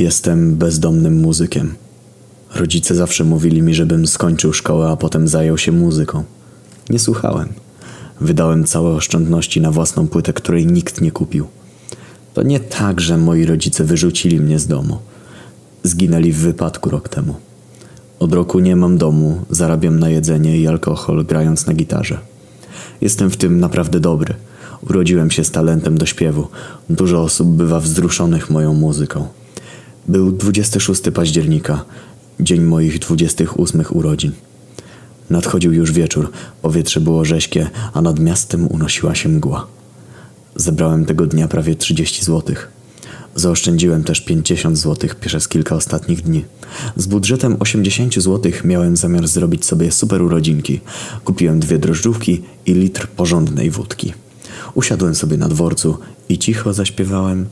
Jestem bezdomnym muzykiem. Rodzice zawsze mówili mi, żebym skończył szkołę, a potem zajął się muzyką. Nie słuchałem. Wydałem całe oszczędności na własną płytę, której nikt nie kupił. To nie tak, że moi rodzice wyrzucili mnie z domu. Zginęli w wypadku rok temu. Od roku nie mam domu, zarabiam na jedzenie i alkohol, grając na gitarze. Jestem w tym naprawdę dobry. Urodziłem się z talentem do śpiewu. Dużo osób bywa wzruszonych moją muzyką. Był 26 października, dzień moich 28 urodzin. Nadchodził już wieczór, powietrze było rześkie, a nad miastem unosiła się mgła. Zebrałem tego dnia prawie 30 złotych. Zaoszczędziłem też 50 złotych przez kilka ostatnich dni. Z budżetem 80 złotych miałem zamiar zrobić sobie super urodzinki. Kupiłem dwie drożdżówki i litr porządnej wódki. Usiadłem sobie na dworcu i cicho zaśpiewałem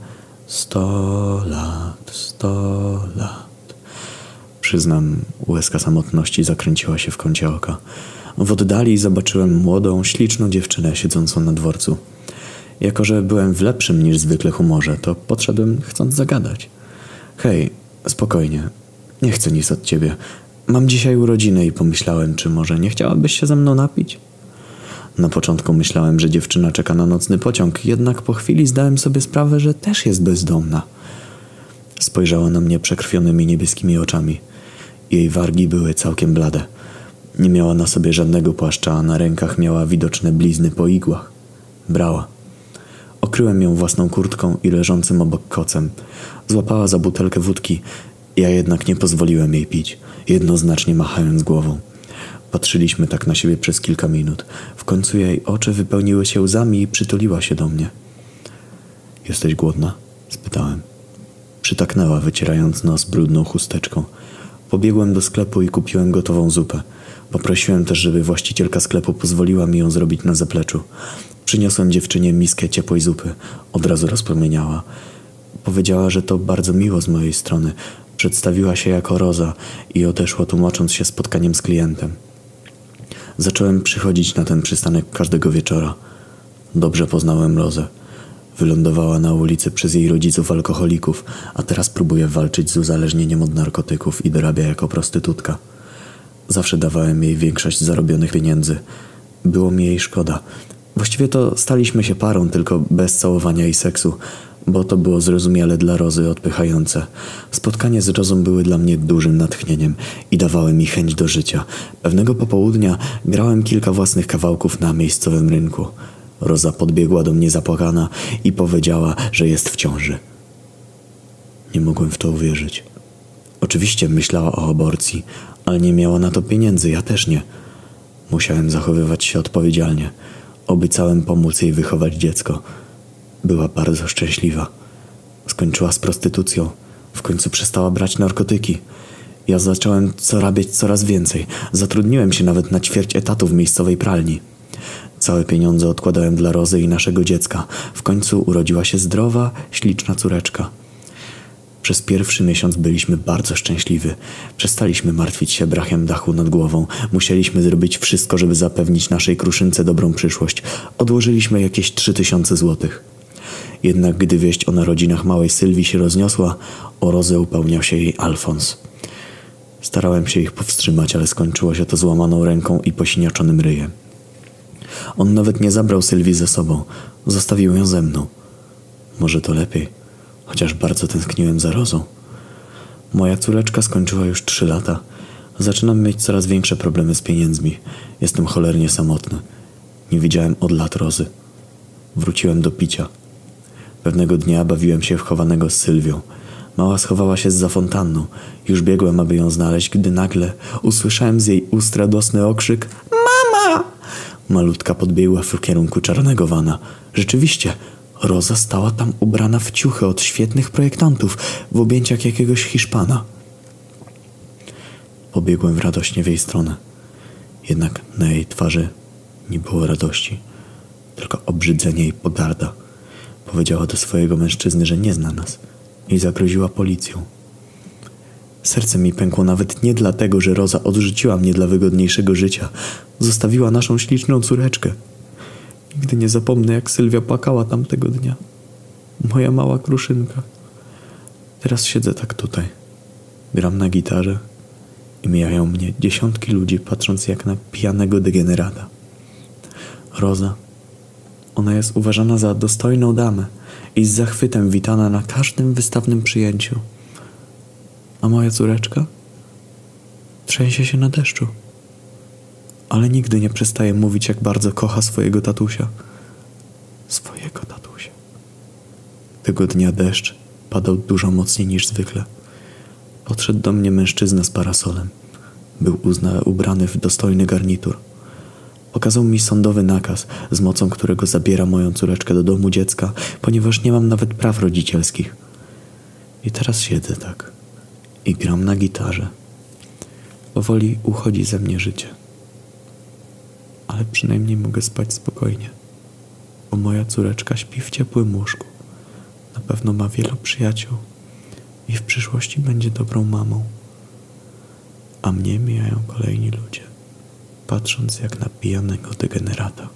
Sto lat, sto lat. Przyznam, łezka samotności zakręciła się w kącie oka. W oddali zobaczyłem młodą, śliczną dziewczynę siedzącą na dworcu. Jako, że byłem w lepszym niż zwykle humorze, to podszedłem chcąc zagadać. Hej, spokojnie. Nie chcę nic od ciebie. Mam dzisiaj urodziny i pomyślałem, czy może nie chciałabyś się ze mną napić? Na początku myślałem, że dziewczyna czeka na nocny pociąg, jednak po chwili zdałem sobie sprawę, że też jest bezdomna. Spojrzała na mnie przekrwionymi niebieskimi oczami. Jej wargi były całkiem blade. Nie miała na sobie żadnego płaszcza, a na rękach miała widoczne blizny po igłach. Brała. Okryłem ją własną kurtką i leżącym obok kocem. Złapała za butelkę wódki. Ja jednak nie pozwoliłem jej pić, jednoznacznie machając głową. Patrzyliśmy tak na siebie przez kilka minut. W końcu jej oczy wypełniły się łzami i przytuliła się do mnie. Jesteś głodna? spytałem. Przytaknęła, wycierając nos brudną chusteczką. Pobiegłem do sklepu i kupiłem gotową zupę. Poprosiłem też, żeby właścicielka sklepu pozwoliła mi ją zrobić na zapleczu. Przyniosłem dziewczynie miskę ciepłej zupy. Od razu rozpromieniała. Powiedziała, że to bardzo miło z mojej strony. Przedstawiła się jako Roza i odeszła tłumacząc się spotkaniem z klientem. Zacząłem przychodzić na ten przystanek każdego wieczora. Dobrze poznałem Rozę. Wylądowała na ulicy przez jej rodziców alkoholików, a teraz próbuje walczyć z uzależnieniem od narkotyków i dorabia jako prostytutka. Zawsze dawałem jej większość zarobionych pieniędzy. Było mi jej szkoda. Właściwie to staliśmy się parą, tylko bez całowania i seksu, bo to było zrozumiale dla Rozy odpychające. Spotkania z Rozą były dla mnie dużym natchnieniem i dawały mi chęć do życia. Pewnego popołudnia grałem kilka własnych kawałków na miejscowym rynku. Roza podbiegła do mnie zapłakana i powiedziała, że jest w ciąży. Nie mogłem w to uwierzyć. Oczywiście myślała o aborcji, ale nie miała na to pieniędzy, ja też nie. Musiałem zachowywać się odpowiedzialnie. Obiecałem pomóc jej wychować dziecko. Była bardzo szczęśliwa. Skończyła z prostytucją. W końcu przestała brać narkotyki. Ja zacząłem zarabiać coraz więcej. Zatrudniłem się nawet na ćwierć etatu w miejscowej pralni. Całe pieniądze odkładałem dla Rozy i naszego dziecka. W końcu urodziła się zdrowa, śliczna córeczka. Przez pierwszy miesiąc byliśmy bardzo szczęśliwi. Przestaliśmy martwić się brachem dachu nad głową. Musieliśmy zrobić wszystko, żeby zapewnić naszej kruszynce dobrą przyszłość. Odłożyliśmy jakieś trzy tysiące złotych. Jednak gdy wieść o narodzinach małej Sylwii się rozniosła, o rozę upałniał się jej Alfons. Starałem się ich powstrzymać, ale skończyło się to złamaną ręką i posiniaczonym ryjem. On nawet nie zabrał Sylwii ze sobą, zostawił ją ze mną. Może to lepiej, chociaż bardzo tęskniłem za Rozą. Moja córeczka skończyła już trzy lata. Zaczynam mieć coraz większe problemy z pieniędzmi. Jestem cholernie samotny. Nie widziałem od lat Rozy. Wróciłem do picia. Pewnego dnia bawiłem się w chowanego z Sylwią. Mała schowała się za fontanną. Już biegłem, aby ją znaleźć, gdy nagle usłyszałem z jej ust radosny okrzyk Mama! Malutka podbiegła w kierunku czarnego wana. Rzeczywiście, Roza stała tam ubrana w ciuchy od świetnych projektantów w objęciach jakiegoś Hiszpana. Pobiegłem radośnie w jej stronę. Jednak na jej twarzy nie było radości, tylko obrzydzenie i pogarda. Powiedziała do swojego mężczyzny, że nie zna nas i zagroziła policją. Serce mi pękło nawet nie dlatego, że Roza odrzuciła mnie dla wygodniejszego życia. Zostawiła naszą śliczną córeczkę. Nigdy nie zapomnę, jak Sylwia płakała tamtego dnia. Moja mała kruszynka. Teraz siedzę tak tutaj. Gram na gitarze i mijają mnie dziesiątki ludzi, patrząc jak na pijanego degenerata. Roza. Ona jest uważana za dostojną damę i z zachwytem witana na każdym wystawnym przyjęciu. A moja córeczka? Trzęsie się na deszczu. Ale nigdy nie przestaje mówić, jak bardzo kocha swojego tatusia. Swojego tatusia. Tego dnia deszcz padał dużo mocniej niż zwykle. Podszedł do mnie mężczyzna z parasolem. Był uzna ubrany w dostojny garnitur. Okazał mi sądowy nakaz, z mocą którego zabiera moją córeczkę do domu dziecka, ponieważ nie mam nawet praw rodzicielskich. I teraz siedzę tak i gram na gitarze. Powoli uchodzi ze mnie życie. Ale przynajmniej mogę spać spokojnie, bo moja córeczka śpi w ciepłym łóżku. Na pewno ma wielu przyjaciół i w przyszłości będzie dobrą mamą. A mnie mijają kolejni ludzie, patrząc jak na pijanego degenerata.